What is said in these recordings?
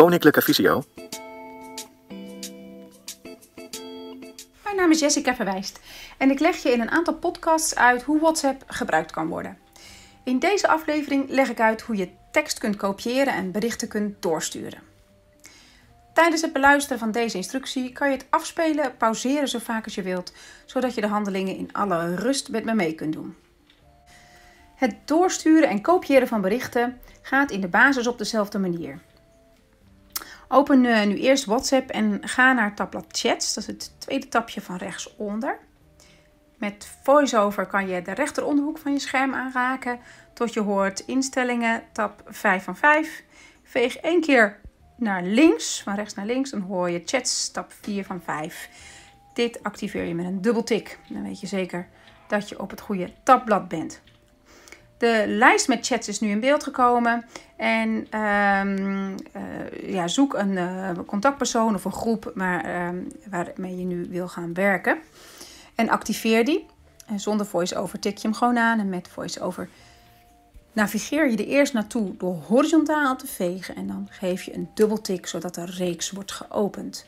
Koninklijke Visio. Mijn naam is Jessica Verwijst en ik leg je in een aantal podcasts uit hoe WhatsApp gebruikt kan worden. In deze aflevering leg ik uit hoe je tekst kunt kopiëren en berichten kunt doorsturen. Tijdens het beluisteren van deze instructie kan je het afspelen, pauzeren zo vaak als je wilt, zodat je de handelingen in alle rust met me mee kunt doen. Het doorsturen en kopiëren van berichten gaat in de basis op dezelfde manier. Open uh, nu eerst WhatsApp en ga naar tabblad Chats. Dat is het tweede tabje van rechtsonder. Met VoiceOver kan je de rechteronderhoek van je scherm aanraken tot je hoort instellingen, tab 5 van 5. Veeg één keer naar links, van rechts naar links, dan hoor je chats, tab 4 van 5. Dit activeer je met een dubbeltik. Dan weet je zeker dat je op het goede tabblad bent. De lijst met chats is nu in beeld gekomen. En um, uh, ja, zoek een uh, contactpersoon of een groep waar, um, waarmee je nu wil gaan werken. En activeer die. En zonder voice-over tik je hem gewoon aan. En met voice-over navigeer je er eerst naartoe door horizontaal te vegen. En dan geef je een dubbeltik zodat de reeks wordt geopend.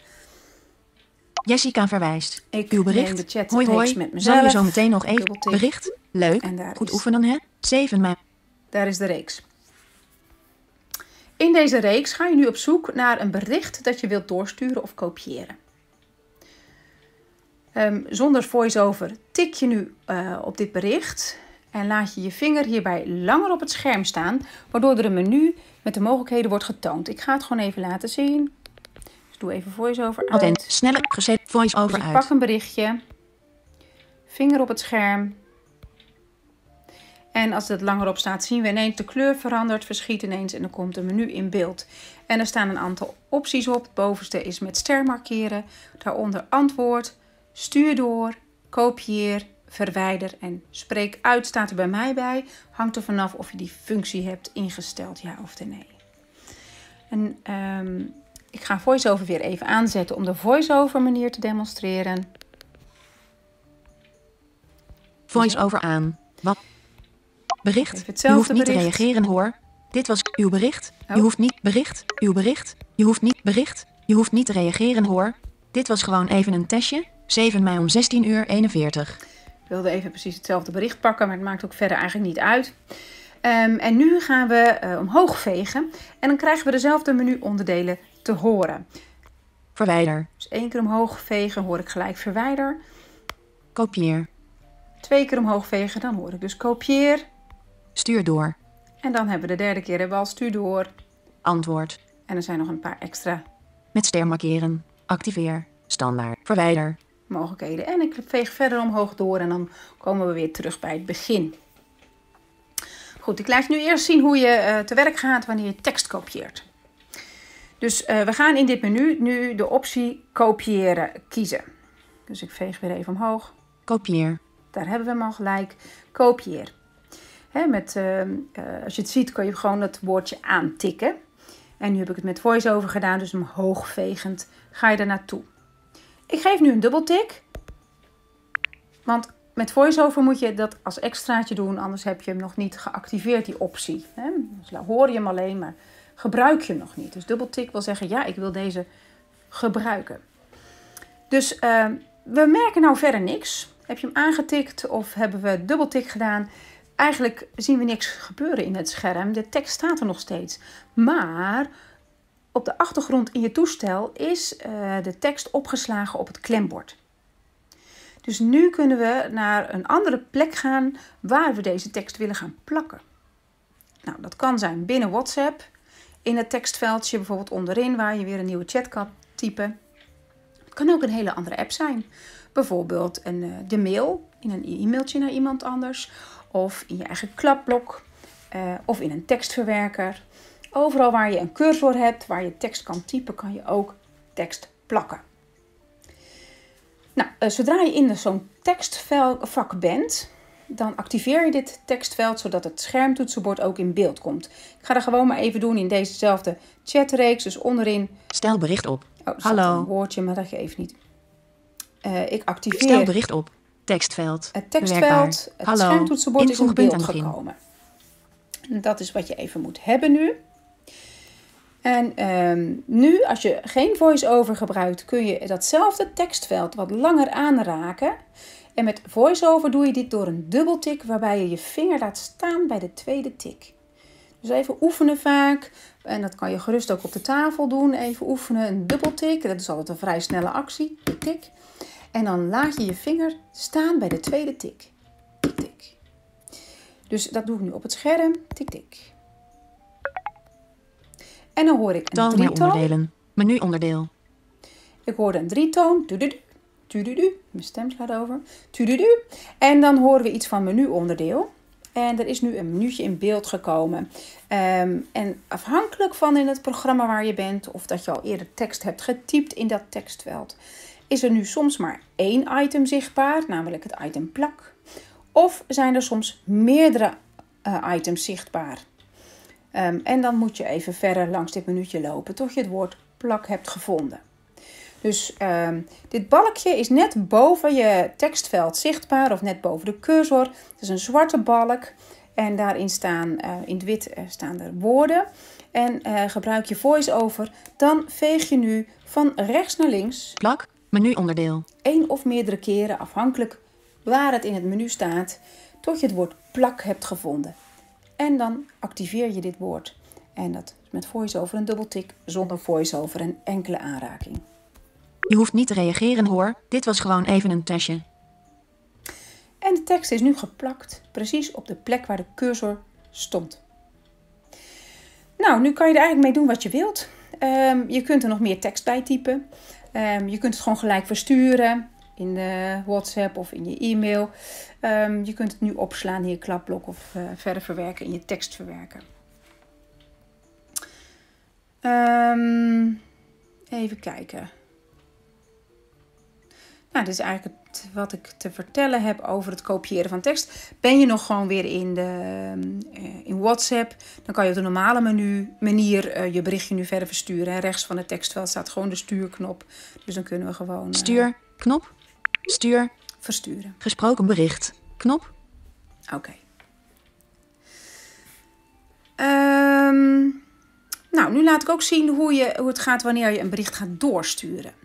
Jessica verwijst. Ik Uw bericht. de chat hoi hoi. met mezelf. Zou je zo meteen nog even bericht? Leuk. Goed is- oefenen hè? 7 mei. Daar is de reeks. In deze reeks ga je nu op zoek naar een bericht dat je wilt doorsturen of kopiëren. Ehm, zonder voice-over tik je nu eh, op dit bericht en laat je je vinger hierbij langer op het scherm staan, waardoor er een menu met de mogelijkheden wordt getoond. Ik ga het gewoon even laten zien. Dus doe even voice-over uit. Sneller gezet. Voice Dus ik uit. pak een berichtje, vinger op het scherm. En als het langer op staat, zien we ineens de kleur verandert, verschiet ineens en dan komt een menu in beeld. En er staan een aantal opties op. Het bovenste is met ster markeren, daaronder antwoord, stuur door, kopieer, verwijder en spreek uit staat er bij mij bij. Hangt er vanaf of je die functie hebt ingesteld, ja of nee. En ehm, ik ga VoiceOver weer even aanzetten om de VoiceOver manier te demonstreren. Voice over aan. Wat? Bericht. Hetzelfde hoeft niet te reageren hoor. Dit was uw bericht. Je Oh. hoeft niet bericht. Uw bericht. Je hoeft niet bericht. Je hoeft niet te reageren hoor. Dit was gewoon even een testje. 7 mei om 16 uur 41. Ik wilde even precies hetzelfde bericht pakken, maar het maakt ook verder eigenlijk niet uit. Ehm, en nu gaan we eh, omhoog vegen en dan krijgen we dezelfde menu-onderdelen te horen. Verwijder. Dus één keer omhoog vegen hoor ik gelijk verwijder. Kopieer. Twee keer omhoog vegen, dan hoor ik dus kopieer. Stuur door. En dan hebben we de derde keer hebben we al stuur door. Antwoord. En er zijn nog een paar extra Met ster markeren. Activeer. Standaard. Verwijder. mogelijkheden. En ik veeg verder omhoog door en dan komen we weer terug bij het begin. Goed, ik laat je nu eerst zien hoe je eh, te werk gaat wanneer je tekst kopieert. Dus eh, we gaan in dit menu nu de optie kopiëren kiezen. Dus ik veeg weer even omhoog. Kopieer. Daar hebben we hem al gelijk. Kopieer. Hè, met, eh, eh, als je het ziet kan je gewoon het woordje aantikken. En nu heb ik het met voice-over gedaan, dus omhoog vegend ga je er naartoe. Ik geef nu een dubbeltik. Want met voice-over moet je dat als extraatje doen, anders heb je hem nog niet geactiveerd, die optie. Hè? Dus hoor je hem alleen, maar gebruik je hem nog niet. Dus dubbeltik wil zeggen, ja, ik wil deze gebruiken. Dus eh, we merken nou verder niks. Heb je hem aangetikt of hebben we dubbeltik gedaan? Eigenlijk zien we niks gebeuren in het scherm. De tekst staat er nog steeds. Maar op de achtergrond in je toestel is eh, de tekst opgeslagen op het klembord. Dus nu kunnen we naar een andere plek gaan waar we deze tekst willen gaan plakken. Nou, dat kan zijn binnen WhatsApp, in het tekstveldje bijvoorbeeld onderin waar je weer een nieuwe chat kan typen. Het kan ook een hele andere app zijn. Bijvoorbeeld een, eh, de mail in een e-mailtje naar iemand anders. Of in je eigen klapblok. eh, of in een tekstverwerker. Overal waar je een cursor hebt, waar je tekst kan typen, kan je ook tekst plakken. Nou, eh, zodra je in zo'n tekstvak bent, dan activeer je dit tekstveld zodat het schermtoetsenbord ook in beeld komt. Ik ga dat gewoon maar even doen in dezezelfde chatreeks. Dus onderin Stel bericht op. Oh, Hallo. een woordje, maar dat geeft niet. Eh, ik Stel activeer bericht op. Tekstveld. het tekstveld. Het Hallo. schermtoetsenbord is in Invoegpunt beeld gekomen. En Dat is wat je even moet hebben nu. En ehm, nu, als je geen voice-over gebruikt, kun je datzelfde tekstveld wat langer aanraken. En met voice-over doe je dit door een dubbeltik, waarbij je je vinger laat staan bij de tweede tik. Dus even oefenen vaak. En dat kan je gerust ook op de tafel doen. Even oefenen, een dubbeltik. Dat is altijd een vrij snelle actie. Tik. En dan laat je je vinger staan bij de tweede tik. Tik, tik. Dus dat doe ik nu op het scherm. Tik, tik. En dan hoor ik een Tal onderdelen. Menuonderdeel. Ik hoorde een drietoon. Tududu, tududu. Mijn stem slaat over. Tududu. En dan horen we iets van menuonderdeel. En er is nu een minuutje in beeld gekomen. Ehm, en afhankelijk van in het programma waar je bent, of dat je al eerder tekst hebt getypt in dat tekstveld, is er nu soms maar één item zichtbaar, namelijk het item plak. Of zijn er soms meerdere eh, items zichtbaar. Ehm, en dan moet je even verder langs dit minuutje lopen tot je het woord plak hebt gevonden. Dus ehm, dit balkje is net boven je tekstveld zichtbaar of net boven de cursor. Het is een zwarte balk en daarin staan eh, in het wit eh, staan er woorden. En gebruik je voice-over, dan veeg je nu van rechts naar links Plak. Menuonderdeel. één of meerdere keren, afhankelijk waar het in het menu staat, tot je het woord plak hebt gevonden. En dan activeer je dit woord. En dat met voice-over een dubbeltik, zonder voice-over een enkele aanraking. Je hoeft niet te reageren hoor. Dit was gewoon even een testje. En de tekst is nu geplakt, precies op de plek waar de cursor stond. Nou, nu kan je er eigenlijk mee doen wat je wilt. Ehm, je kunt er nog meer tekst bij typen. Ehm, je kunt het gewoon gelijk versturen in de WhatsApp of in je e-mail. Ehm, je kunt het nu opslaan in je klapblok of eh, verder verwerken in je tekstverwerker. Ehm, even kijken. Nou, dit is eigenlijk het, wat ik te vertellen heb over het kopiëren van tekst. Ben je nog gewoon weer in, de, eh, in WhatsApp, dan kan je op de normale menu, manier eh, je berichtje nu verder versturen. En rechts van het tekstveld staat gewoon de stuurknop. Dus dan kunnen we gewoon eh, Stuur. Knop. Stuur. versturen. Gesproken bericht. Knop. Oké. Ehm, nou, nu laat ik ook zien hoe, je, hoe het gaat wanneer je een bericht gaat doorsturen.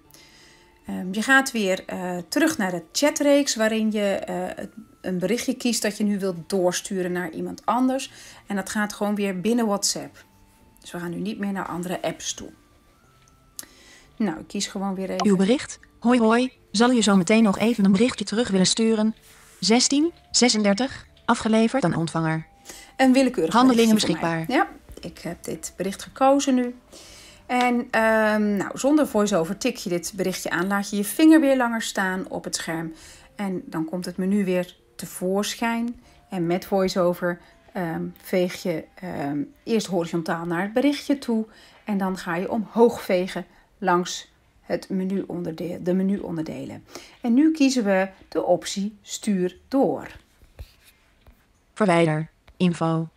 Ehm, je gaat weer eh, terug naar de chatreeks waarin je eh, een berichtje kiest dat je nu wilt doorsturen naar iemand anders. En dat gaat gewoon weer binnen WhatsApp. Dus we gaan nu niet meer naar andere apps toe. Nou, ik kies gewoon weer even. Uw bericht. Hoi hoi. Zal je zo meteen nog even een berichtje terug willen sturen? 16. 36. Afgeleverd aan ontvanger. Een willekeurig Handelingen beschikbaar. Ja, ik heb dit bericht gekozen nu. En ehm, nou, zonder voice-over tik je dit berichtje aan. Laat je je vinger weer langer staan op het scherm. En dan komt het menu weer tevoorschijn. En met voice-over ehm, veeg je ehm, eerst horizontaal naar het berichtje toe. En dan ga je omhoog vegen langs het menuonderdeel, de menuonderdelen. En nu kiezen we de optie stuur door. Verwijder. Info.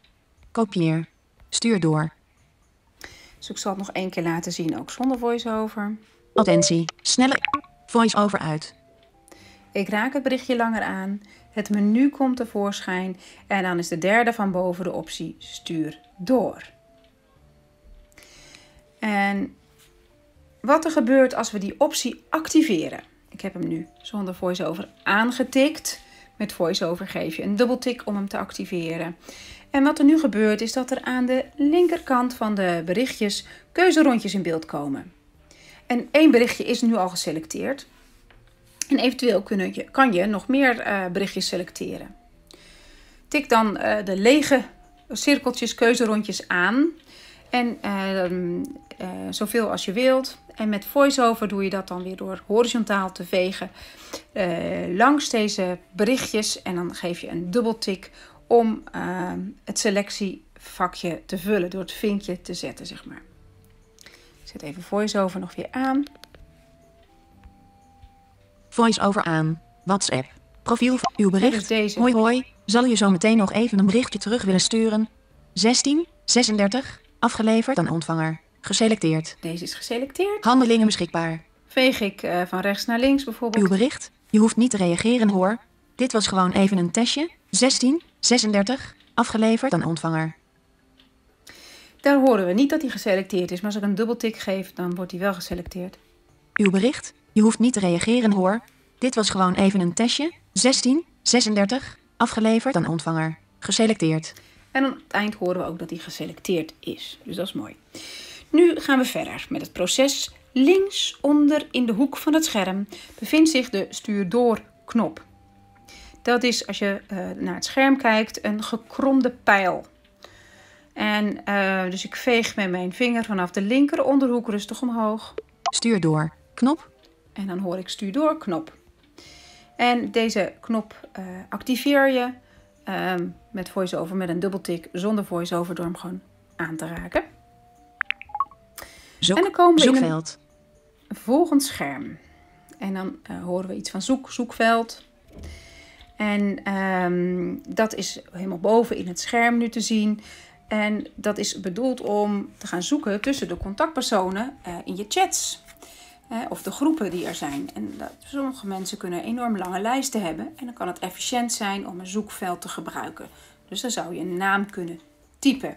Kopieer. Stuur door. Dus ik zal het nog één keer laten zien, ook zonder voice-over. Attentie. Snelle. Voice over uit. Ik raak het berichtje langer aan. Het menu komt tevoorschijn. En dan is de derde van boven de optie stuur door. En wat er gebeurt als we die optie activeren. Ik heb hem nu zonder voice-over aangetikt. Met voice-over geef je een dubbeltik om hem te activeren. En wat er nu gebeurt is dat er aan de linkerkant van de berichtjes keuzerondjes in beeld komen. En één berichtje is nu al geselecteerd. En eventueel kunnen je, kan je nog meer eh, berichtjes selecteren. Tik dan eh, de lege cirkeltjes, keuzerondjes aan. En eh, eh, zoveel als je wilt. En met voice-over doe je dat dan weer door horizontaal te vegen langs deze berichtjes. En dan geef je een dubbeltik om eh, het selectievakje te vullen. Door het vinkje te zetten, zeg maar. Ik zet even voice-over nog weer aan. Voice over aan. WhatsApp. Profiel van uw bericht. deze. Hoi hoi. Zal je zo meteen nog even een berichtje terug willen sturen? 16. 36. Afgeleverd aan ontvanger. Geselecteerd. Deze is geselecteerd. Handelingen beschikbaar. Veeg ik eh, van rechts naar links bijvoorbeeld. Uw bericht. Je hoeft niet te reageren hoor. Dit was gewoon even een testje. 16. 36. Afgeleverd aan ontvanger. Daar horen we niet dat hij geselecteerd is, maar als ik een dubbeltik geef, dan wordt hij wel geselecteerd. Uw bericht. Je hoeft niet te reageren hoor. Dit was gewoon even een testje. 16, 36. Afgeleverd aan ontvanger. Geselecteerd. En aan het eind horen we ook dat hij geselecteerd is. Dus dat is mooi. Nu gaan we verder met het proces. Links onder in de hoek van het scherm bevindt zich de stuur door knop. Dat is als je uh, naar het scherm kijkt een gekromde pijl. En uh, dus ik veeg met mijn vinger vanaf de linker onderhoek rustig omhoog. Stuur door knop. En dan hoor ik stuur door knop. En deze knop uh, activeer je um, met voice-over met een dubbeltik zonder voice-over door hem gewoon aan te raken. Zoek, en dan komen we zoekveld. in een volgend scherm. En dan uh, horen we iets van zoek, zoekveld. En um, dat is helemaal boven in het scherm nu te zien. En dat is bedoeld om te gaan zoeken tussen de contactpersonen uh, in je chats. Uh, of de groepen die er zijn. En dat, sommige mensen kunnen enorm lange lijsten hebben. En dan kan het efficiënt zijn om een zoekveld te gebruiken. Dus dan zou je een naam kunnen typen.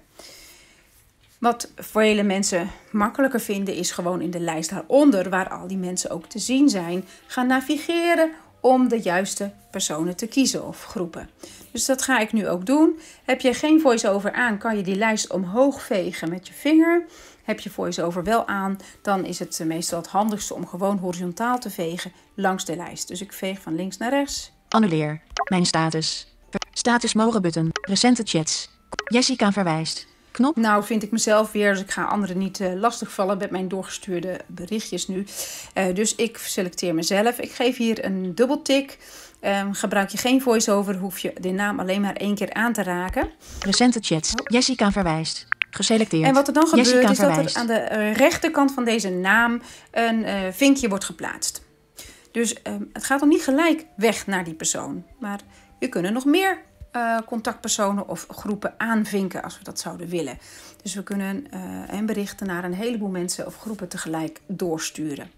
Wat vele mensen makkelijker vinden is gewoon in de lijst daaronder, waar al die mensen ook te zien zijn, gaan navigeren om de juiste personen te kiezen of groepen. Dus dat ga ik nu ook doen. Heb je geen voice-over aan, kan je die lijst omhoog vegen met je vinger. Heb je voice-over wel aan, dan is het meestal het handigste om gewoon horizontaal te vegen langs de lijst. Dus ik veeg van links naar rechts. Annuleer. Mijn status. Status mogen button. Recente chats. Jessica verwijst. Knop. Nou vind ik mezelf weer, dus ik ga anderen niet uh, lastigvallen met mijn doorgestuurde berichtjes nu. Uh, dus ik selecteer mezelf. Ik geef hier een dubbeltik. Um, gebruik je geen voice-over, hoef je de naam alleen maar één keer aan te raken. Recente chats. Jessica verwijst. Geselecteerd. En wat er dan gebeurt Jessica is dat er aan de uh, rechterkant van deze naam een uh, vinkje wordt geplaatst. Dus um, het gaat dan niet gelijk weg naar die persoon. Maar je kunnen nog meer uh, contactpersonen of groepen aanvinken als we dat zouden willen. Dus we kunnen en berichten naar een heleboel mensen of groepen tegelijk doorsturen.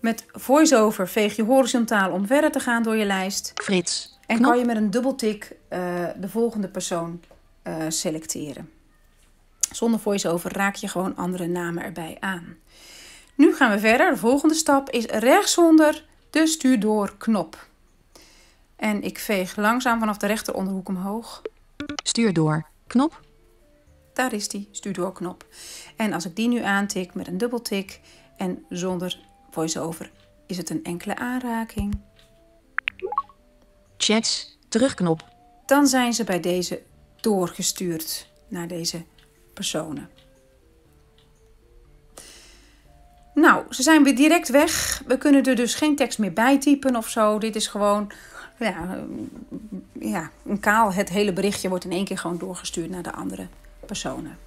Met voice-over veeg je horizontaal om verder te gaan door je lijst. Frits. En Knop. kan je met een dubbeltik de volgende persoon uh, selecteren. Zonder voice-over raak je gewoon andere namen erbij aan. Nu gaan we verder. De volgende stap is rechtsonder de stuur door knop. En ik veeg langzaam vanaf de rechter onderhoek omhoog. Stuur door. Knop. Daar is die stuur door knop. En als ik die nu aantik met een dubbeltik en zonder voice-over is het een enkele aanraking. Chats. Terugknop. Dan zijn ze bij deze doorgestuurd naar deze personen. Nou, ze zijn weer direct weg. We kunnen er dus geen tekst meer bij typen of zo. Dit is gewoon ja, ja, een kaal. Het hele berichtje wordt in één keer gewoon doorgestuurd naar de andere personen.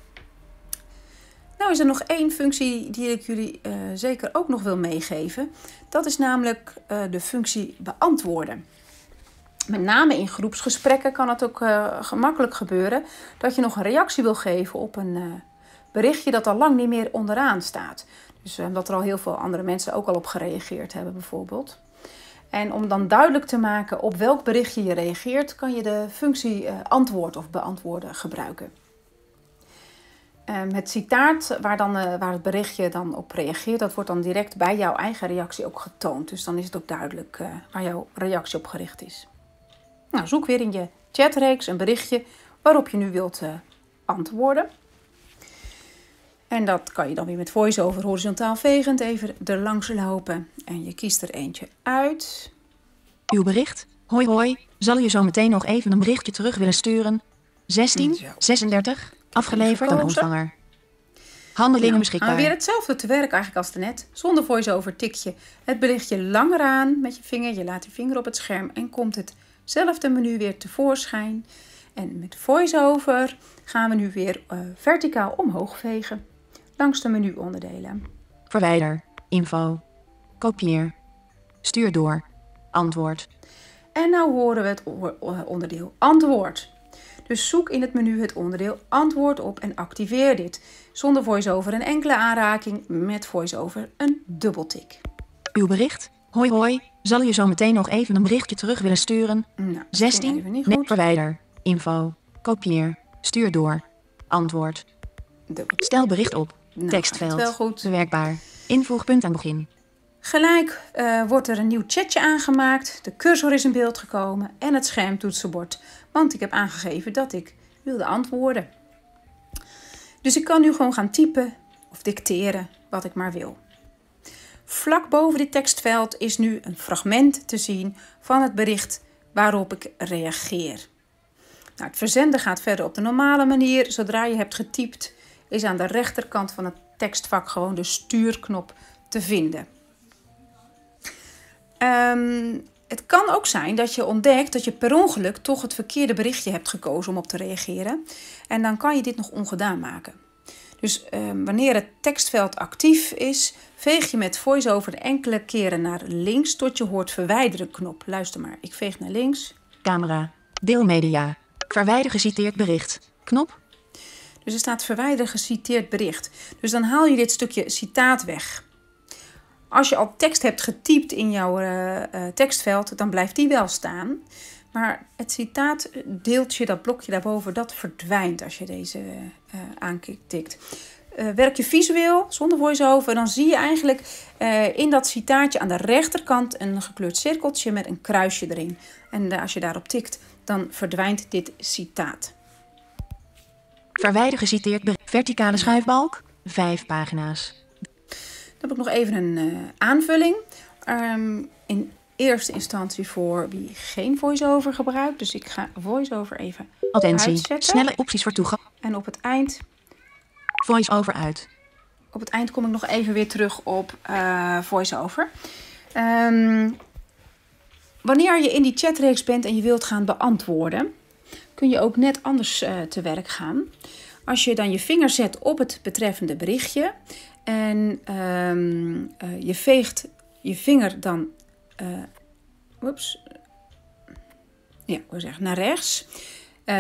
Nou is er nog één functie die ik jullie uh, zeker ook nog wil meegeven. Dat is namelijk uh, de functie beantwoorden. Met name in groepsgesprekken kan het ook gemakkelijk gebeuren dat je nog een reactie wil geven op een berichtje dat al lang niet meer onderaan staat. Dus omdat er al heel veel andere mensen ook al op gereageerd hebben, bijvoorbeeld. En om dan duidelijk te maken op welk berichtje je reageert, kan je de functie uh, antwoord of beantwoorden gebruiken. Um, het citaat waar, dan, uh, waar het berichtje dan op reageert, dat wordt dan direct bij jouw eigen reactie ook getoond. Dus dan is het ook duidelijk uh, waar jouw reactie op gericht is. Nou, zoek weer in je chatreeks een berichtje waarop je nu wilt antwoorden. En dat kan je dan weer met voice-over horizontaal vegend even er langs lopen. En je kiest er eentje uit. Uw bericht. Hoi hoi. Zal je zo meteen nog even een berichtje terug willen sturen? 16, 36. Afgeleverd aan ontvanger. Handelingen nou, beschikbaar. Weer hetzelfde te werk eigenlijk als net. Zonder voice-over tik je het berichtje langer aan met je vinger. Je laat je vinger op het scherm en komt het zelfde menu weer tevoorschijn. En met voice-over gaan we nu weer uh, verticaal omhoog vegen langs de menuonderdelen. Verwijder, info, kopieer, stuur door, antwoord. En nou horen we het onderdeel antwoord. Dus zoek in het menu het onderdeel antwoord op en activeer dit. Zonder voice-over een enkele aanraking, met voice-over een dubbeltik. Uw bericht. Hoi hoi. Zal je zo meteen nog even een berichtje terug willen sturen? Nou, 16. niet Nee, goed. verwijder. Info. Kopieer. Stuur door. Antwoord. Stel bericht op. Nou, Tekstveld. wel goed. Bewerkbaar. Invoegpunt aan begin. Gelijk eh, wordt er een nieuw chatje aangemaakt, de cursor is in beeld gekomen en het schermtoetsenbord. Want ik heb aangegeven dat ik wilde antwoorden. Dus ik kan nu gewoon gaan typen of dicteren wat ik maar wil. Vlak boven dit tekstveld is nu een fragment te zien van het bericht waarop ik reageer. Nou, het verzenden gaat verder op de normale manier. Zodra je hebt getypt, is aan de rechterkant van het tekstvak gewoon de stuurknop te vinden. Ehm, het kan ook zijn dat je ontdekt dat je per ongeluk toch het verkeerde berichtje hebt gekozen om op te reageren. En dan kan je dit nog ongedaan maken. Dus ehm, wanneer het tekstveld actief is, veeg je met VoiceOver enkele keren naar links tot je hoort verwijderen knop. Luister maar, ik veeg naar links. Camera. Deelmedia. Verwijder geciteerd bericht. Knop. Dus er staat verwijder geciteerd bericht. Dus dan haal je dit stukje citaat weg. Als je al tekst hebt getypt in jouw eh, eh, tekstveld, dan blijft die wel staan. Maar het citaat deeltje, dat blokje daarboven, dat verdwijnt als je deze eh aantikt. Werk je visueel, zonder voice-over, dan zie je eigenlijk in dat citaatje aan de rechterkant een gekleurd cirkeltje met een kruisje erin. En als je daarop tikt, dan verdwijnt dit citaat. Verwijder geciteerd. Verticale schuifbalk. Vijf pagina's. Dan heb ik nog even een eh, aanvulling. Ehm, in eerste instantie voor wie geen voice-over gebruikt. Dus ik ga voice-over even Attentie. uitzetten. Snelle opties voor toegang. En op het eind Voice over uit. op het eind kom ik nog even weer terug op eh voice-over. Ehm, wanneer je in die chatreeks bent en je wilt gaan beantwoorden, kun je ook net anders eh, te werk gaan. Als je dan je vinger zet op het betreffende berichtje en ehm, eh, je veegt je vinger dan eh oeps, ja, wil zeggen, naar rechts.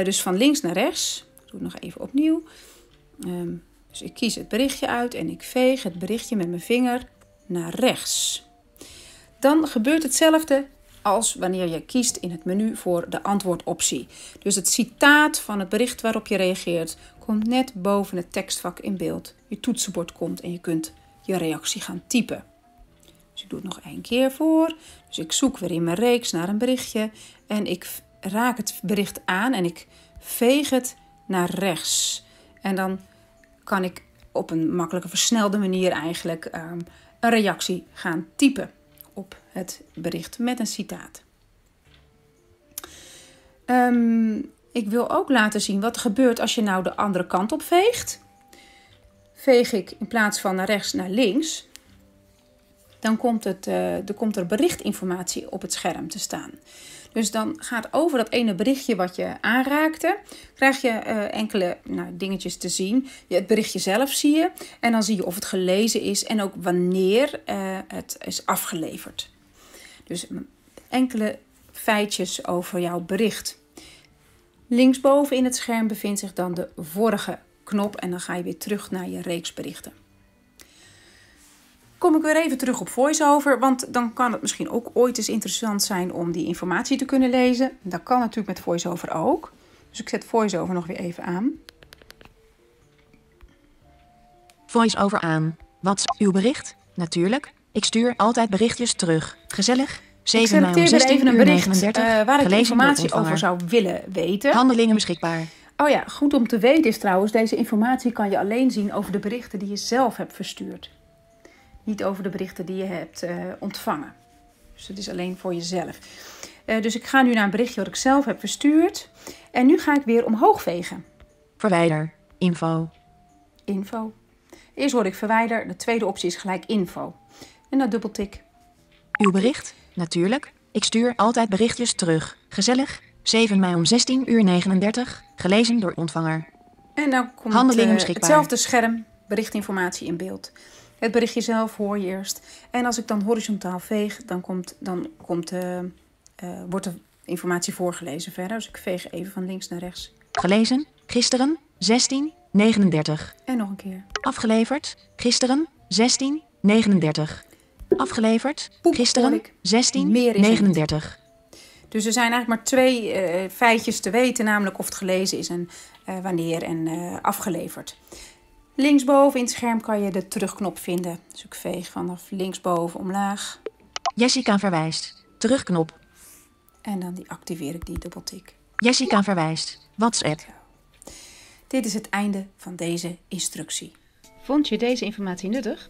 Dus van links naar rechts. Ik doe het nog even opnieuw. Ehm, dus ik kies het berichtje uit en ik veeg het berichtje met mijn vinger naar rechts. Dan gebeurt hetzelfde als wanneer je kiest in het menu voor de antwoordoptie. Dus het citaat van het bericht waarop je reageert komt net boven het tekstvak in beeld. Je toetsenbord komt en je kunt je reactie gaan typen. Dus ik doe het nog één keer voor. Dus ik zoek weer in mijn reeks naar een berichtje en ik raak het bericht aan en ik veeg het naar rechts. En dan kan ik op een makkelijke versnelde manier eigenlijk ehm, een reactie gaan typen op het bericht met een citaat. Ehm, ik wil ook laten zien wat er gebeurt als je nou de andere kant op veegt. Veeg ik in plaats van naar rechts naar links, dan komt, het, eh, er komt er berichtinformatie op het scherm te staan. Dus dan gaat over dat ene berichtje wat je aanraakte, krijg je eh, enkele nou, dingetjes te zien. Je, het berichtje zelf zie je en dan zie je of het gelezen is en ook wanneer eh, het is afgeleverd. Dus enkele feitjes over jouw bericht. Linksboven in het scherm bevindt zich dan de vorige knop en dan ga je weer terug naar je reeks berichten. Kom ik weer even terug op VoiceOver, want dan kan het misschien ook ooit eens interessant zijn om die informatie te kunnen lezen. Dat kan natuurlijk met VoiceOver ook. Dus ik zet VoiceOver nog weer even aan. Voice over aan. Wat is uw bericht? Natuurlijk. Ik stuur altijd berichtjes terug. Gezellig. Ik 7 mei om selecteer weer 16 even een uur bericht 39. eh, waar ik informatie over zou willen weten. Handelingen beschikbaar. Oh ja, goed om te weten is trouwens, deze informatie kan je alleen zien over de berichten die je zelf hebt verstuurd. Niet over de berichten die je hebt eh, ontvangen. Dus het is alleen voor jezelf. Eh, dus ik ga nu naar een berichtje wat ik zelf heb verstuurd. En nu ga ik weer omhoog vegen. Verwijder. Info. Info. Eerst word ik verwijder. De tweede optie is gelijk info. En dan dubbeltik. Uw bericht? Natuurlijk. Ik stuur altijd berichtjes terug. Gezellig. 7 mei om 16 uur 39. Gelezen door ontvanger. En dan komt eh, beschikbaar. hetzelfde scherm, berichtinformatie in beeld. Het berichtje zelf hoor je eerst. En als ik dan horizontaal veeg, dan, komt, dan komt, eh, eh, wordt de informatie voorgelezen verder. Dus ik veeg even van links naar rechts. Gelezen. Gisteren. 16. 39. En nog een keer. Afgeleverd. Gisteren. 16. 39. Afgeleverd. Poep, Gisteren. ik. 16. Meer is er niet. 39. Dus er zijn eigenlijk maar twee uh, feitjes te weten, namelijk of het gelezen is en uh, wanneer en uh, afgeleverd. Linksboven in het scherm kan je de terugknop vinden. Dus ik veeg vanaf linksboven omlaag. Jessica verwijst. Terugknop. En dan die activeer ik die dubbeltik. Jessica verwijst. WhatsApp. Dit is het einde van deze instructie. Vond je deze informatie nuttig?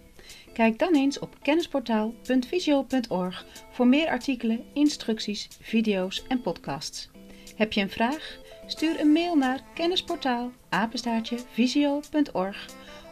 Kijk dan eens op kennisportaal.visio.org voor meer artikelen, instructies, video's en podcasts. Heb je een vraag? Stuur een mail naar kennisportaal visio.org